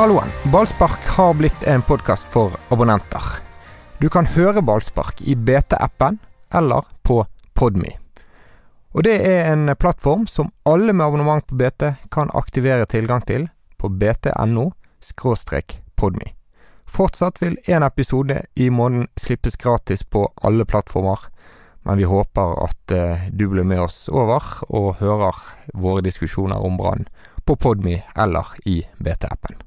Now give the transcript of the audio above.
Halloen. Ballspark har blitt en podkast for abonnenter. Du kan høre Ballspark i BT-appen eller på Podme. Og det er en plattform som alle med abonnement på BT kan aktivere tilgang til på bt.no podme. Fortsatt vil én episode i måneden slippes gratis på alle plattformer, men vi håper at eh, du blir med oss over og hører våre diskusjoner om Brann på Podme eller i BT-appen.